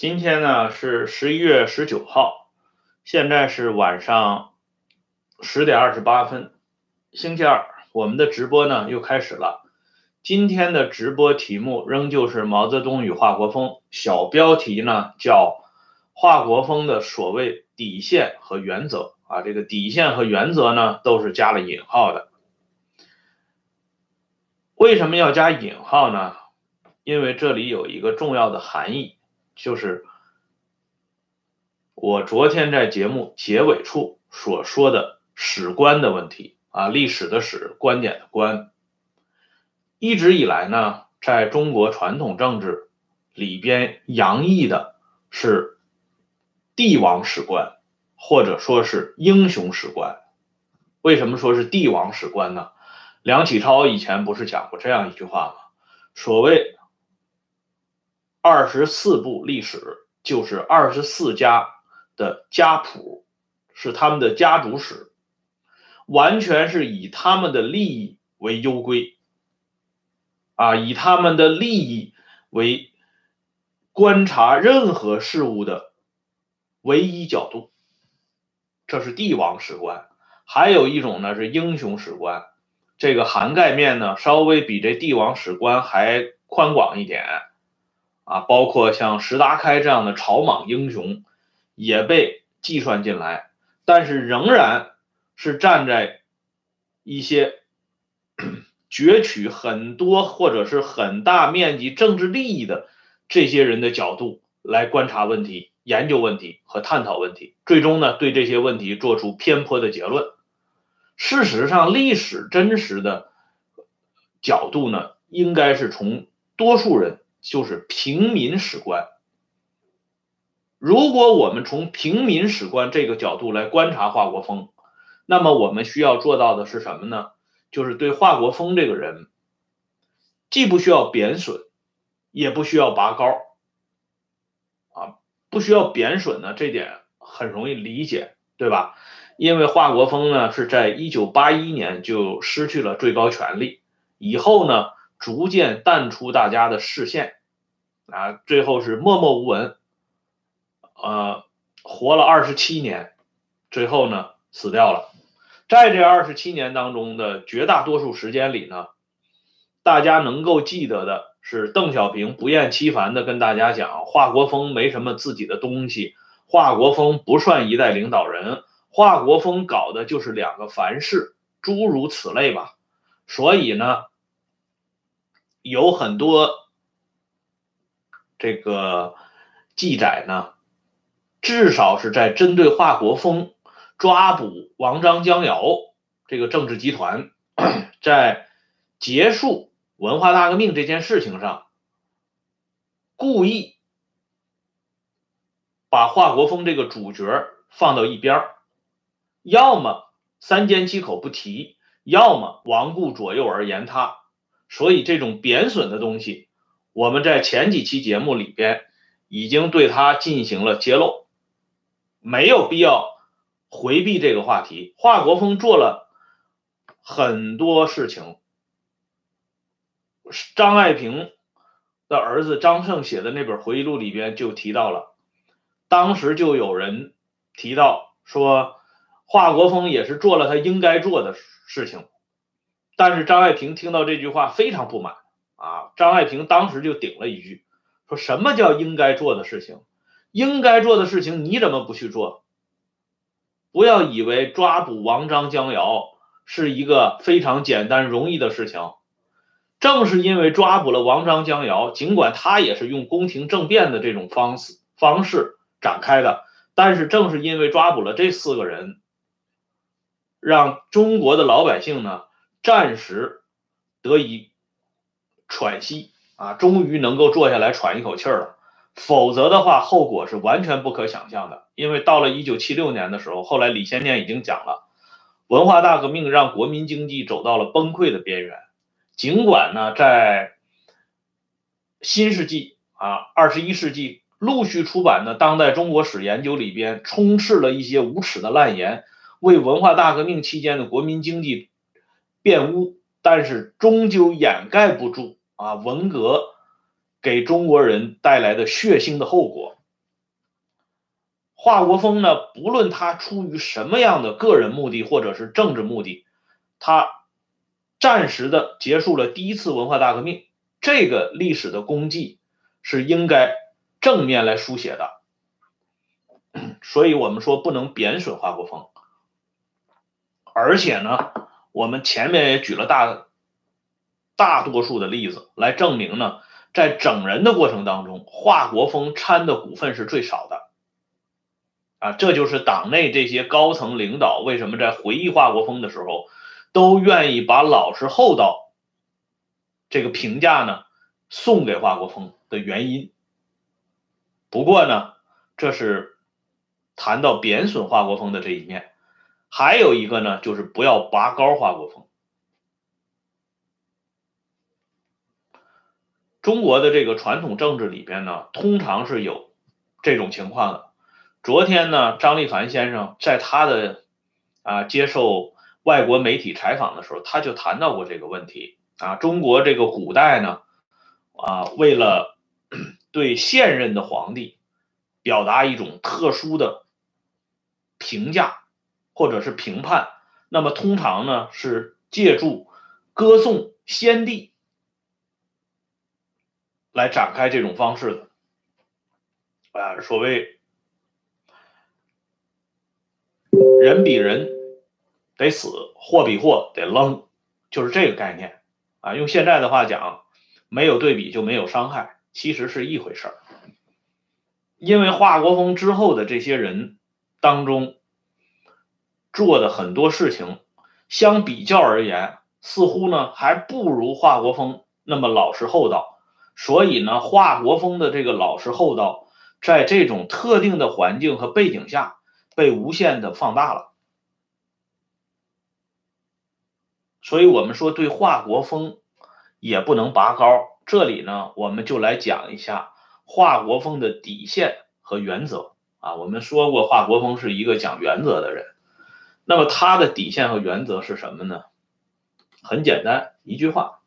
今天呢是十一月十九号，现在是晚上十点二十八分，星期二，我们的直播呢又开始了。今天的直播题目仍旧是毛泽东与华国锋，小标题呢叫华国锋的所谓底线和原则啊，这个底线和原则呢都是加了引号的。为什么要加引号呢？因为这里有一个重要的含义。就是我昨天在节目结尾处所说的史观的问题啊，历史的史，观点的观。一直以来呢，在中国传统政治里边洋溢的是帝王史观，或者说是英雄史观。为什么说是帝王史观呢？梁启超以前不是讲过这样一句话吗？所谓。二十四部历史就是二十四家的家谱，是他们的家族史，完全是以他们的利益为优归，啊，以他们的利益为观察任何事物的唯一角度，这是帝王史观。还有一种呢是英雄史观，这个涵盖面呢稍微比这帝王史观还宽广一点。啊，包括像石达开这样的草莽英雄，也被计算进来，但是仍然是站在一些 攫取很多或者是很大面积政治利益的这些人的角度来观察问题、研究问题和探讨问题，最终呢对这些问题做出偏颇的结论。事实上，历史真实的角度呢，应该是从多数人。就是平民史观。如果我们从平民史观这个角度来观察华国锋，那么我们需要做到的是什么呢？就是对华国锋这个人，既不需要贬损，也不需要拔高。啊，不需要贬损呢，这点很容易理解，对吧？因为华国锋呢是在一九八一年就失去了最高权力，以后呢。逐渐淡出大家的视线，啊，最后是默默无闻，呃，活了二十七年，最后呢死掉了。在这二十七年当中的绝大多数时间里呢，大家能够记得的是邓小平不厌其烦的跟大家讲，华国锋没什么自己的东西，华国锋不算一代领导人，华国锋搞的就是两个凡事，诸如此类吧。所以呢。有很多这个记载呢，至少是在针对华国锋抓捕王章江瑶这个政治集团，在结束文化大革命这件事情上，故意把华国锋这个主角放到一边要么三缄其口不提，要么罔顾左右而言他。所以这种贬损的东西，我们在前几期节目里边已经对他进行了揭露，没有必要回避这个话题。华国锋做了很多事情，张爱萍的儿子张胜写的那本回忆录里边就提到了，当时就有人提到说，华国锋也是做了他应该做的事情。但是张爱萍听到这句话非常不满啊！张爱萍当时就顶了一句，说什么叫应该做的事情？应该做的事情你怎么不去做？不要以为抓捕王章江瑶是一个非常简单容易的事情。正是因为抓捕了王章江瑶，尽管他也是用宫廷政变的这种方式方式展开的，但是正是因为抓捕了这四个人，让中国的老百姓呢。暂时得以喘息啊，终于能够坐下来喘一口气了。否则的话，后果是完全不可想象的。因为到了一九七六年的时候，后来李先念已经讲了，文化大革命让国民经济走到了崩溃的边缘。尽管呢，在新世纪啊，二十一世纪陆续出版的《当代中国史研究》里边充斥了一些无耻的烂言，为文化大革命期间的国民经济。变污，但是终究掩盖不住啊文革给中国人带来的血腥的后果华国锋呢，不论他出于什么样的个人目的或者是政治目的，他暂时的结束了第一次文化大革命，这个历史的功绩是应该正面来书写的。所以我们说不能贬损华国锋，而且呢，我们前面也举了大大多数的例子来证明呢，在整人的过程当中，华国锋掺的股份是最少的。啊，这就是党内这些高层领导为什么在回忆华国锋的时候，都愿意把老实厚道这个评价呢送给华国锋的原因。不过呢，这是谈到贬损华国锋的这一面，还有一个呢，就是不要拔高华国锋。中国的这个传统政治里边呢，通常是有这种情况的。昨天呢，张立凡先生在他的啊接受外国媒体采访的时候，他就谈到过这个问题啊。中国这个古代呢，啊，为了 对现任的皇帝表达一种特殊的评价或者是评判，那么通常呢是借助歌颂先帝来展开这种方式的啊，所谓。人比人得死，货比货得扔，就是这个概念啊。用现在的话讲，没有对比就没有伤害，其实是一回事儿。因为华国锋之后的这些人当中做的很多事情，相比较而言，似乎呢还不如华国锋那么老实厚道。所以呢，华国锋的这个老实厚道，在这种特定的环境和背景下。被无限的放大了，所以我们说对华国锋也不能拔高。这里呢，我们就来讲一下华国锋的底线和原则啊。我们说过，华国锋是一个讲原则的人，那么他的底线和原则是什么呢？很简单，一句话，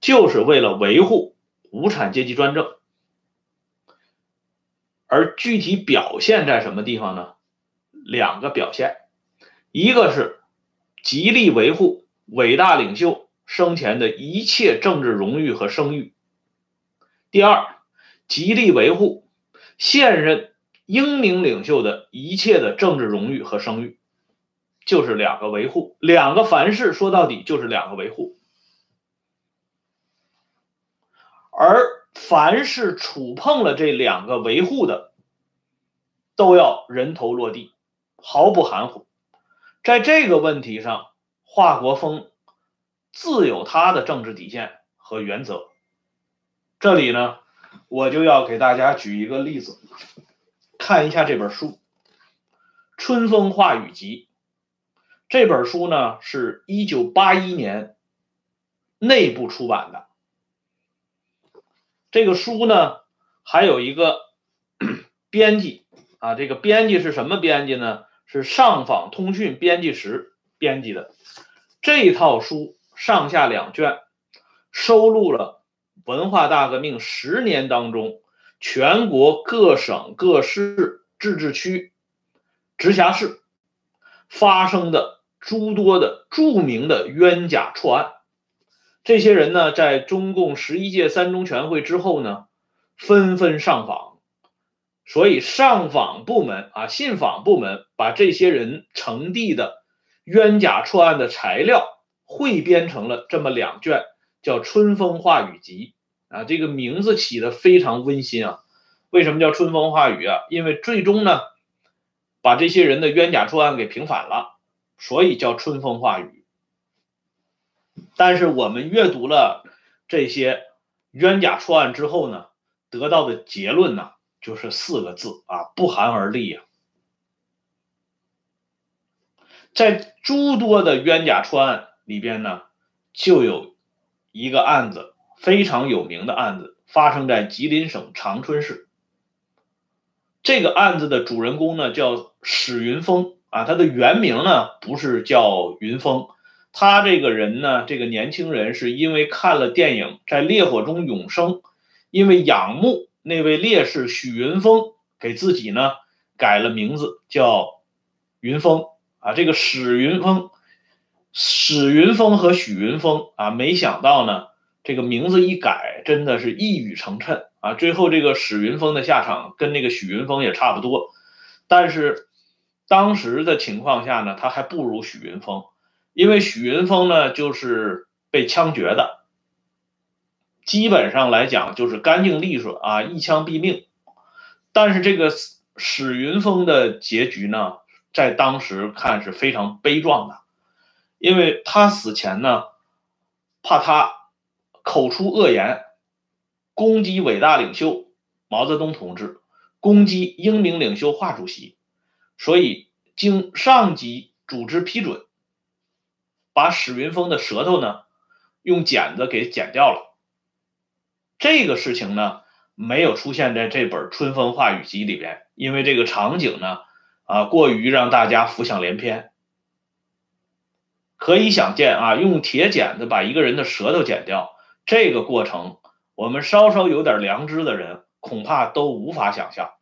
就是为了维护无产阶级专政，而具体表现在什么地方呢？两个表现，一个是极力维护伟大领袖生前的一切政治荣誉和声誉；第二，极力维护现任英明领袖的一切的政治荣誉和声誉，就是两个维护，两个凡事说到底就是两个维护，而凡是触碰了这两个维护的，都要人头落地。毫不含糊，在这个问题上，华国锋自有他的政治底线和原则。这里呢，我就要给大家举一个例子，看一下这本书《春风化雨集》。这本书呢，是一九八一年内部出版的。这个书呢，还有一个 编辑啊，这个编辑是什么编辑呢？是上访通讯编辑室编辑的这套书，上下两卷，收录了文化大革命十年当中全国各省各市自治区、直辖市发生的诸多的著名的冤假错案。这些人呢，在中共十一届三中全会之后呢，纷纷上访。所以上访部门啊，信访部门把这些人呈递的冤假错案的材料汇编成了这么两卷，叫《春风化雨集》啊，这个名字起的非常温馨啊。为什么叫春风化雨啊？因为最终呢，把这些人的冤假错案给平反了，所以叫春风化雨。但是我们阅读了这些冤假错案之后呢，得到的结论呢？就是四个字啊，不寒而栗呀。在诸多的冤假错案里边呢，就有一个案子非常有名的案子，发生在吉林省长春市。这个案子的主人公呢叫史云峰啊，他的原名呢不是叫云峰，他这个人呢，这个年轻人是因为看了电影《在烈火中永生》，因为仰慕。那位烈士许云峰给自己呢改了名字叫云峰啊。这个史云峰、史云峰和许云峰啊，没想到呢，这个名字一改，真的是一语成谶啊。最后这个史云峰的下场跟那个许云峰也差不多，但是当时的情况下呢，他还不如许云峰，因为许云峰呢就是被枪决的。基本上来讲就是干净利索啊，一枪毙命。但是这个史云峰的结局呢，在当时看是非常悲壮的，因为他死前呢，怕他口出恶言，攻击伟大领袖毛泽东同志，攻击英明领袖华主席，所以经上级组织批准，把史云峰的舌头呢，用剪子给剪掉了。这个事情呢，没有出现在这本《春风化雨集》里边，因为这个场景呢，啊，过于让大家浮想联翩。可以想见啊，用铁剪子把一个人的舌头剪掉，这个过程，我们稍稍有点良知的人恐怕都无法想象。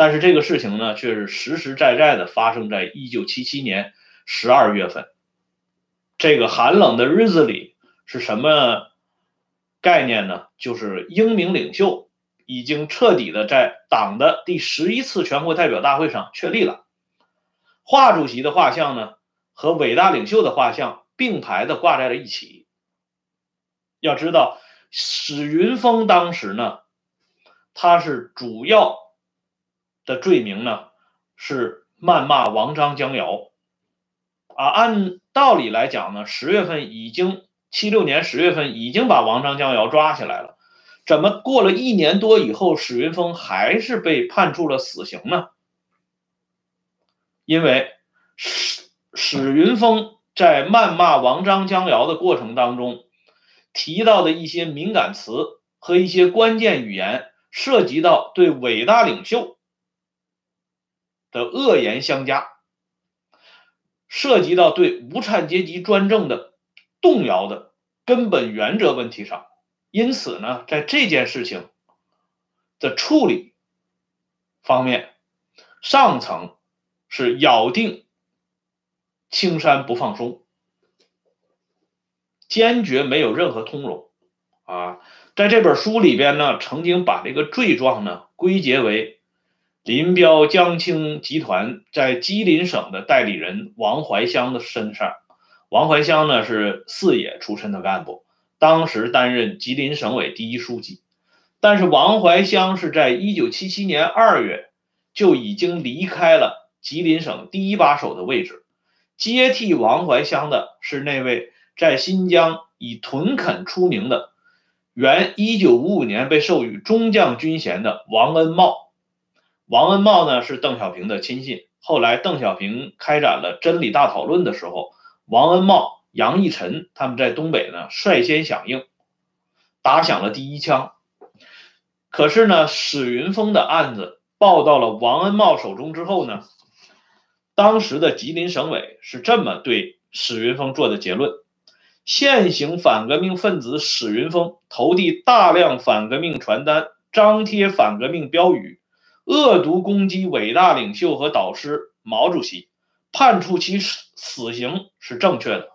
但是这个事情呢，却是实实在在的发生在一九七七年十二月份。这个寒冷的日子里是什么？概念呢，就是英明领袖已经彻底的在党的第十一次全国代表大会上确立了，华主席的画像呢和伟大领袖的画像并排的挂在了一起。要知道，史云峰当时呢，他是主要的罪名呢是谩骂王章江瑶，啊，按道理来讲呢，十月份已经。七六年十月份已经把王章江瑶抓起来了，怎么过了一年多以后，史云峰还是被判处了死刑呢？因为史史云峰在谩骂王章江瑶的过程当中提到的一些敏感词和一些关键语言，涉及到对伟大领袖的恶言相加，涉及到对无产阶级专政的。动摇的根本原则问题上，因此呢，在这件事情的处理方面，上层是咬定青山不放松，坚决没有任何通融啊。在这本书里边呢，曾经把这个罪状呢归结为林彪江青集团在吉林省的代理人王怀乡的身上。王怀乡呢是四野出身的干部，当时担任吉林省委第一书记。但是王怀乡是在一九七七年二月就已经离开了吉林省第一把手的位置，接替王怀乡的是那位在新疆以屯垦出名的，原一九五五年被授予中将军衔的王恩茂。王恩茂呢是邓小平的亲信，后来邓小平开展了真理大讨论的时候。王恩茂、杨义臣他们在东北呢率先响应，打响了第一枪。可是呢，史云峰的案子报到了王恩茂手中之后呢，当时的吉林省委是这么对史云峰做的结论：现行反革命分子史云峰投递大量反革命传单，张贴反革命标语，恶毒攻击伟大领袖和导师毛主席。判处其死死刑是正确的，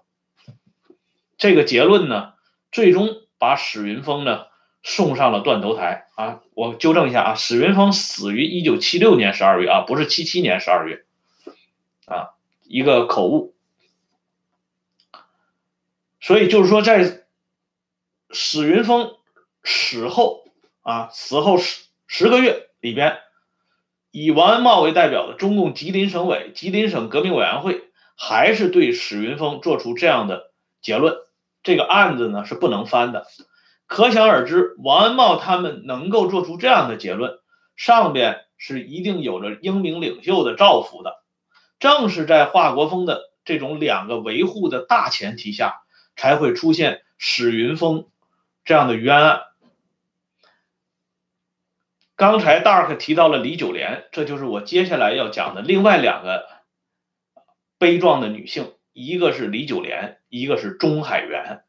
这个结论呢，最终把史云峰呢送上了断头台啊！我纠正一下啊，史云峰死于一九七六年十二月啊，不是七七年十二月啊，一个口误。所以就是说，在史云峰死后啊，死后十十个月里边。以王恩茂为代表的中共吉林省委、吉林省革命委员会，还是对史云峰做出这样的结论：这个案子呢是不能翻的。可想而知，王恩茂他们能够做出这样的结论，上边是一定有着英明领袖的照拂的。正是在华国锋的这种两个维护的大前提下，才会出现史云峰这样的冤案。刚才 Dark 提到了李九莲，这就是我接下来要讲的另外两个悲壮的女性，一个是李九莲，一个是钟海源。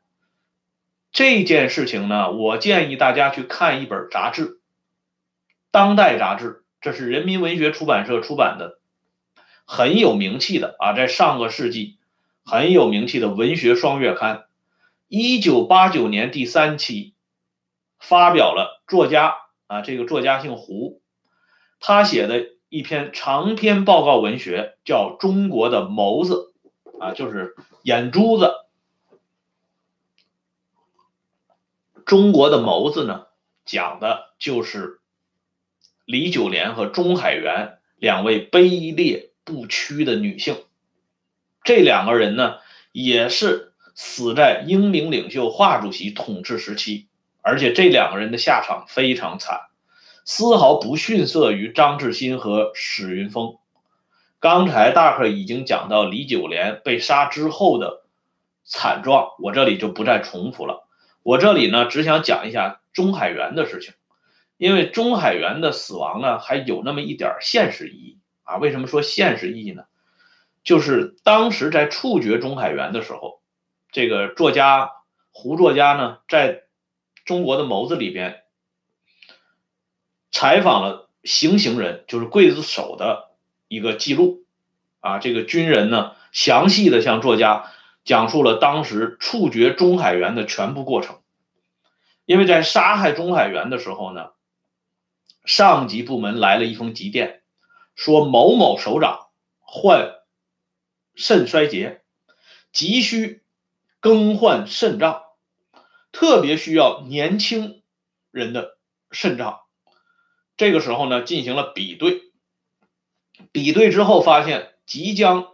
这件事情呢，我建议大家去看一本杂志，《当代》杂志这是人民文学出版社出版的，很有名气的啊，在上个世纪很有名气的文学双月刊。一九八九年第三期发表了作家啊，这个作家姓胡，他写的一篇长篇报告文学叫《中国的眸子》啊，就是眼珠子。中国的眸子呢，讲的就是李九莲和钟海源两位卑劣不屈的女性。这两个人呢，也是死在英明领袖华主席统治时期，而且这两个人的下场非常惨，丝毫不逊色于张志新和史云峰。刚才大伙已经讲到李九莲被杀之后的惨状，我这里就不再重复了。我这里呢，只想讲一下钟海源的事情，因为钟海源的死亡呢，还有那么一点现实意义啊。为什么说现实意义呢？就是当时在处决钟海源的时候，这个作家胡作家呢，在中国的眸子里边采访了行刑人，就是刽子手的一个记录啊。这个军人呢，详细的向作家。讲述了当时处决钟海源的全部过程，因为在杀害钟海源的时候呢，上级部门来了一封急电，说某某首长患肾衰竭，急需更换肾脏，特别需要年轻人的肾脏。这个时候呢，进行了比对，比对之后发现即将。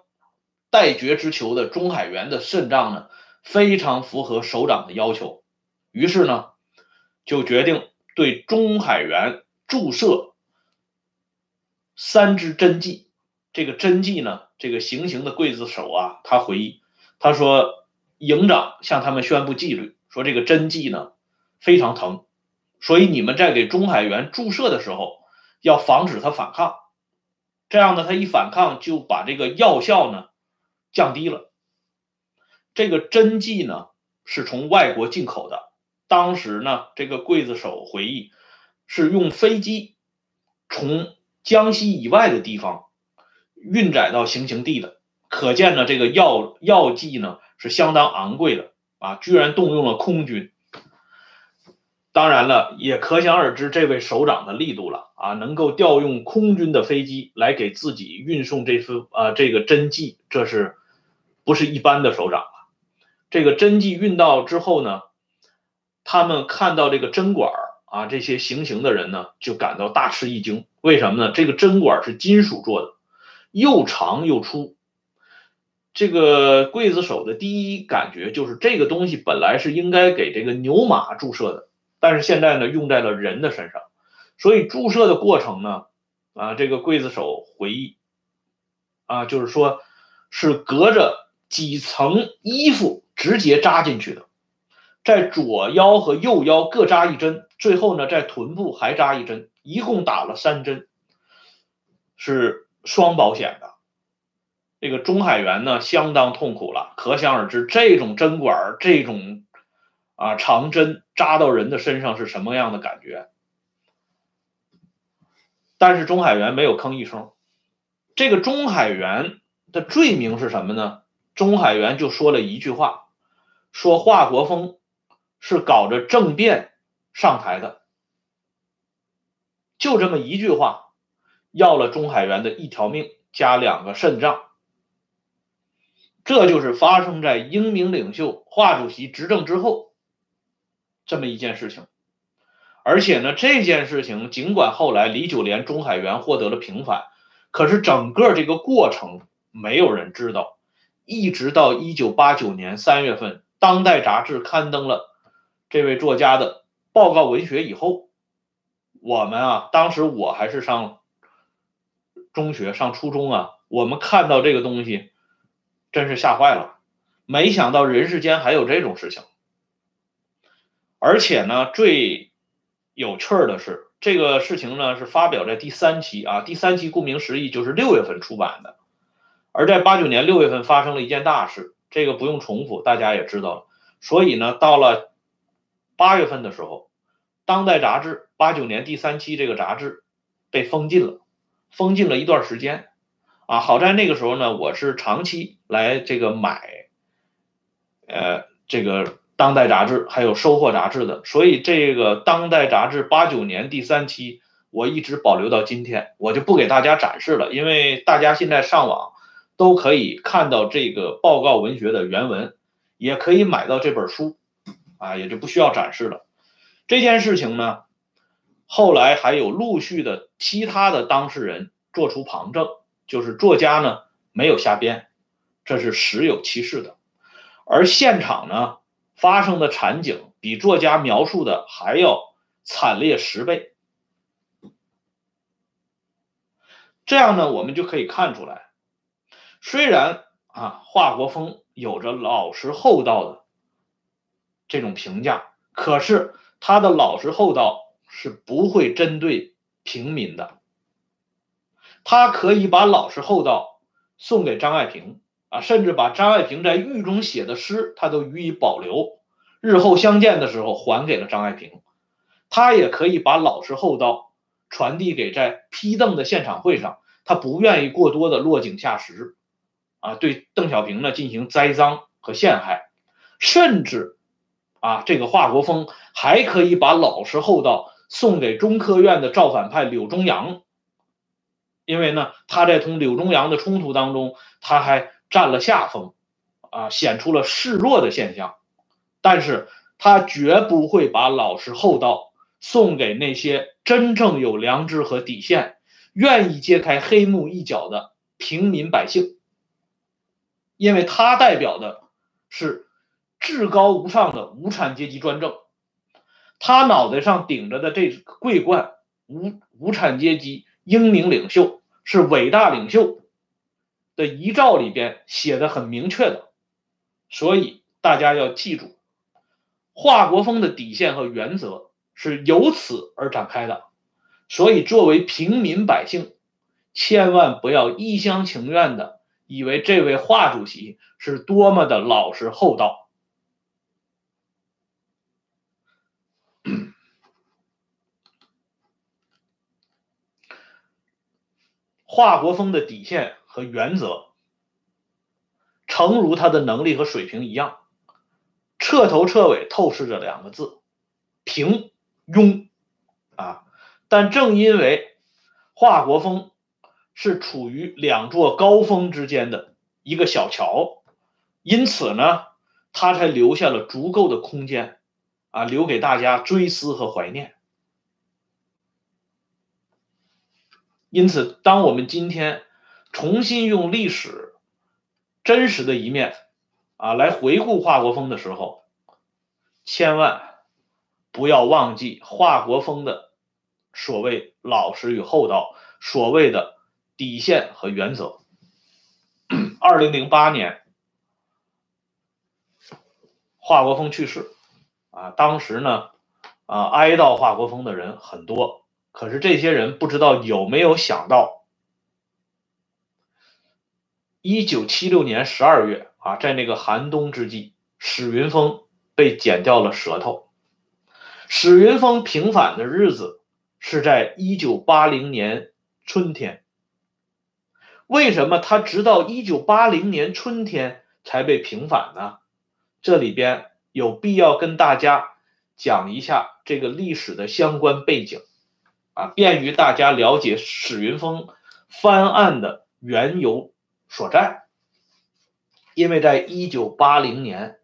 待决之囚的钟海源的肾脏呢，非常符合首长的要求，于是呢，就决定对钟海源注射三支针剂。这个针剂呢，这个行刑的刽子手啊，他回忆，他说，营长向他们宣布纪律，说这个针剂呢非常疼，所以你们在给钟海源注射的时候，要防止他反抗，这样呢，他一反抗就把这个药效呢。降低了，这个针剂呢是从外国进口的。当时呢，这个刽子手回忆是用飞机从江西以外的地方运载到行刑地的。可见呢，这个药药剂呢是相当昂贵的啊，居然动用了空军。当然了，也可想而知这位首长的力度了啊，能够调用空军的飞机来给自己运送这份啊这个针剂，这是。不是一般的首长了。这个针剂运到之后呢，他们看到这个针管啊，这些行刑的人呢就感到大吃一惊。为什么呢？这个针管是金属做的，又长又粗。这个刽子手的第一感觉就是这个东西本来是应该给这个牛马注射的，但是现在呢用在了人的身上，所以注射的过程呢，啊，这个刽子手回忆，啊，就是说是隔着。几层衣服直接扎进去的，在左腰和右腰各扎一针，最后呢，在臀部还扎一针，一共打了三针，是双保险的。这个钟海元呢，相当痛苦了，可想而知，这种针管这种啊长针扎到人的身上是什么样的感觉。但是钟海元没有吭一声。这个钟海元的罪名是什么呢？钟海元就说了一句话，说华国锋是搞着政变上台的，就这么一句话，要了钟海元的一条命加两个肾脏。这就是发生在英明领袖华主席执政之后这么一件事情。而且呢，这件事情尽管后来李九莲、钟海源获得了平反，可是整个这个过程没有人知道。一直到一九八九年三月份，《当代》杂志刊登了这位作家的报告文学以后，我们啊，当时我还是上中学、上初中啊，我们看到这个东西，真是吓坏了，没想到人世间还有这种事情。而且呢，最有趣儿的是，这个事情呢是发表在第三期啊，第三期顾名思义就是六月份出版的。而在八九年六月份发生了一件大事，这个不用重复，大家也知道了。所以呢，到了八月份的时候，《当代》杂志八九年第三期这个杂志被封禁了。封禁了一段时间，啊，好在那个时候呢，我是长期来这个买，呃，这个当代杂志还有收获杂志的，所以这个当代杂志八九年第三期我一直保留到今天，我就不给大家展示了，因为大家现在上网都可以看到这个报告文学的原文，也可以买到这本书，啊，也就不需要展示了。这件事情呢。后来还有陆续的其他的当事人做出旁证，就是作家呢没有瞎编，这是实有其事的。而现场呢发生的场景比作家描述的还要惨烈十倍。这样呢，我们就可以看出来，虽然啊华国锋有着老实厚道的这种评价，可是他的老实厚道。是不会针对平民的，他可以把老实厚道送给张爱萍啊，甚至把张爱萍在狱中写的诗，他都予以保留，日后相见的时候还给了张爱萍。他也可以把老实厚道传递给在批邓的现场会上，他不愿意过多的落井下石，啊，对邓小平呢进行栽赃和陷害，甚至啊，这个华国锋还可以把老实厚道。送给中科院的造反派柳宗阳，因为呢，他在同柳宗阳的冲突当中，他还占了下风，啊，显出了示弱的现象。但是他绝不会把老实厚道送给那些真正有良知和底线、愿意揭开黑幕一角的平民百姓，因为他代表的是至高无上的无产阶级专政。他脑袋上顶着的这桂冠，无无产阶级英明领袖是伟大领袖的遗诏里边写的很明确的，所以大家要记住，华国锋的底线和原则是由此而展开的。所以作为平民百姓，千万不要一厢情愿的以为这位华主席是多么的老实厚道。华国锋的底线和原则，诚如他的能力和水平一样，彻头彻尾透视着两个字：平庸啊！但正因为华国锋是处于两座高峰之间的一个小桥，因此呢，他才留下了足够的空间啊，留给大家追思和怀念。因此，当我们今天重新用历史真实的一面啊来回顾华国锋的时候，千万不要忘记华国锋的所谓老实与厚道，所谓的底线和原则。二零零八年，华国锋去世啊，当时呢啊哀悼华国锋的人很多。可是这些人不知道有没有想到，一九七六年十二月啊，在那个寒冬之际，史云峰被剪掉了舌头。史云峰平反的日子是在一九八零年春天。为什么他直到一九八零年春天才被平反呢？这里边有必要跟大家讲一下这个历史的相关背景。啊，便于大家了解史云峰翻案的缘由所在。因为在一九八零年，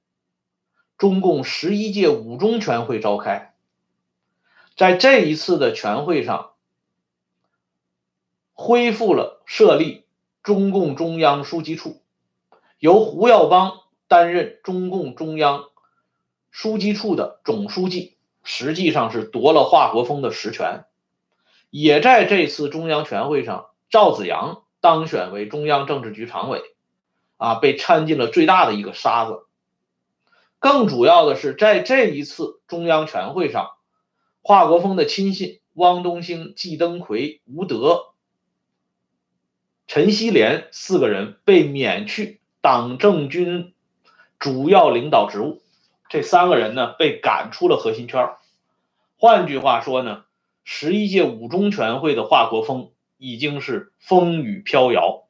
中共十一届五中全会召开，在这一次的全会上，恢复了设立中共中央书记处，由胡耀邦担任中共中央书记处的总书记，实际上是夺了华国锋的实权。也在这次中央全会上，赵子阳当选为中央政治局常委，啊，被掺进了最大的一个沙子。更主要的是，在这一次中央全会上，华国锋的亲信汪东兴、季登奎、吴德、陈锡联四个人被免去党政军主要领导职务，这三个人呢被赶出了核心圈换句话说呢？十一届五中全会的华国锋已经是风雨飘摇。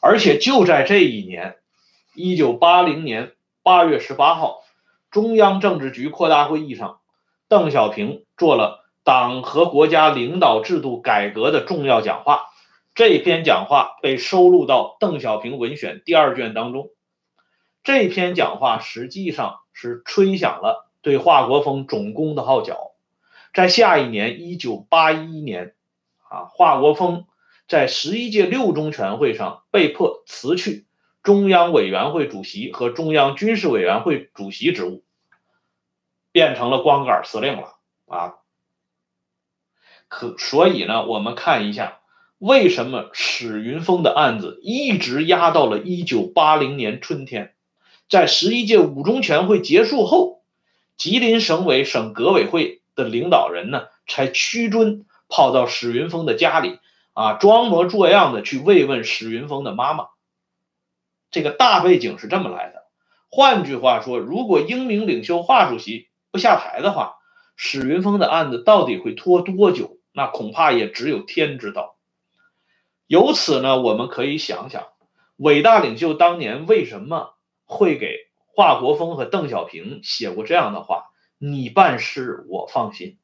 而且就在这一年，一九八零年八月十八号，中央政治局扩大会议上，邓小平做了党和国家领导制度改革的重要讲话。这篇讲话被收录到《邓小平文选》第二卷当中。这篇讲话实际上是吹响了对华国锋总攻的号角。在下一年，一九八一年，啊，华国锋。在十一届六中全会上被迫辞去中央委员会主席和中央军事委员会主席职务，变成了光杆司令了啊！可所以呢，我们看一下为什么史云峰的案子一直压到了一九八零年春天，在十一届五中全会结束后，吉林省委省革委会的领导人呢才屈尊跑到史云峰的家里。啊，装模作样的去慰问史云峰的妈妈，这个大背景是这么来的。换句话说，如果英明领袖华主席不下台的话，史云峰的案子到底会拖多久？那恐怕也只有天知道。由此呢，我们可以想想，伟大领袖当年为什么会给华国锋和邓小平写过这样的话：“你办事我放心。”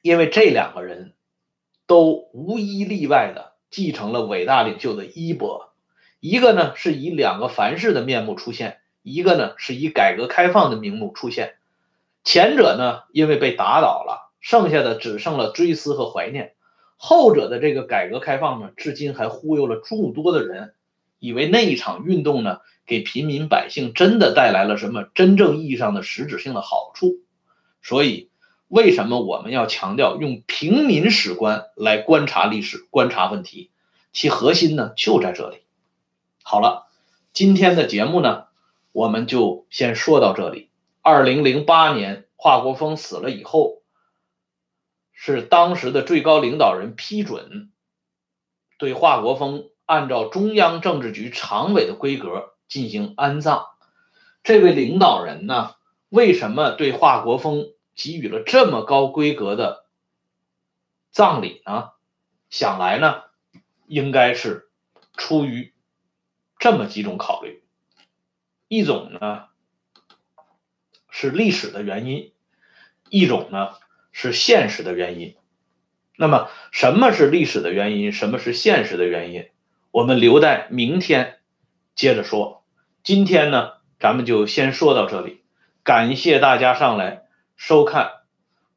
因为这两个人。都无一例外的继承了伟大领袖的衣钵，一个呢是以两个凡事的面目出现，一个呢是以改革开放的名目出现。前者呢因为被打倒了，剩下的只剩了追思和怀念；后者的这个改革开放呢，至今还忽悠了诸多的人，以为那一场运动呢给平民百姓真的带来了什么真正意义上的实质性的好处，所以。为什么我们要强调用平民史观来观察历史、观察问题？其核心呢就在这里。好了，今天的节目呢，我们就先说到这里。二零零八年华国锋死了以后，是当时的最高领导人批准对华国锋按照中央政治局常委的规格进行安葬。这位领导人呢，为什么对华国锋？给予了这么高规格的葬礼呢？想来呢，应该是出于这么几种考虑：一种呢是历史的原因，一种呢是现实的原因。那么，什么是历史的原因？什么是现实的原因？我们留待明天接着说。今天呢，咱们就先说到这里。感谢大家上来。收看《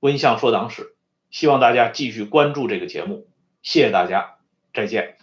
温相说党史》，希望大家继续关注这个节目，谢谢大家，再见。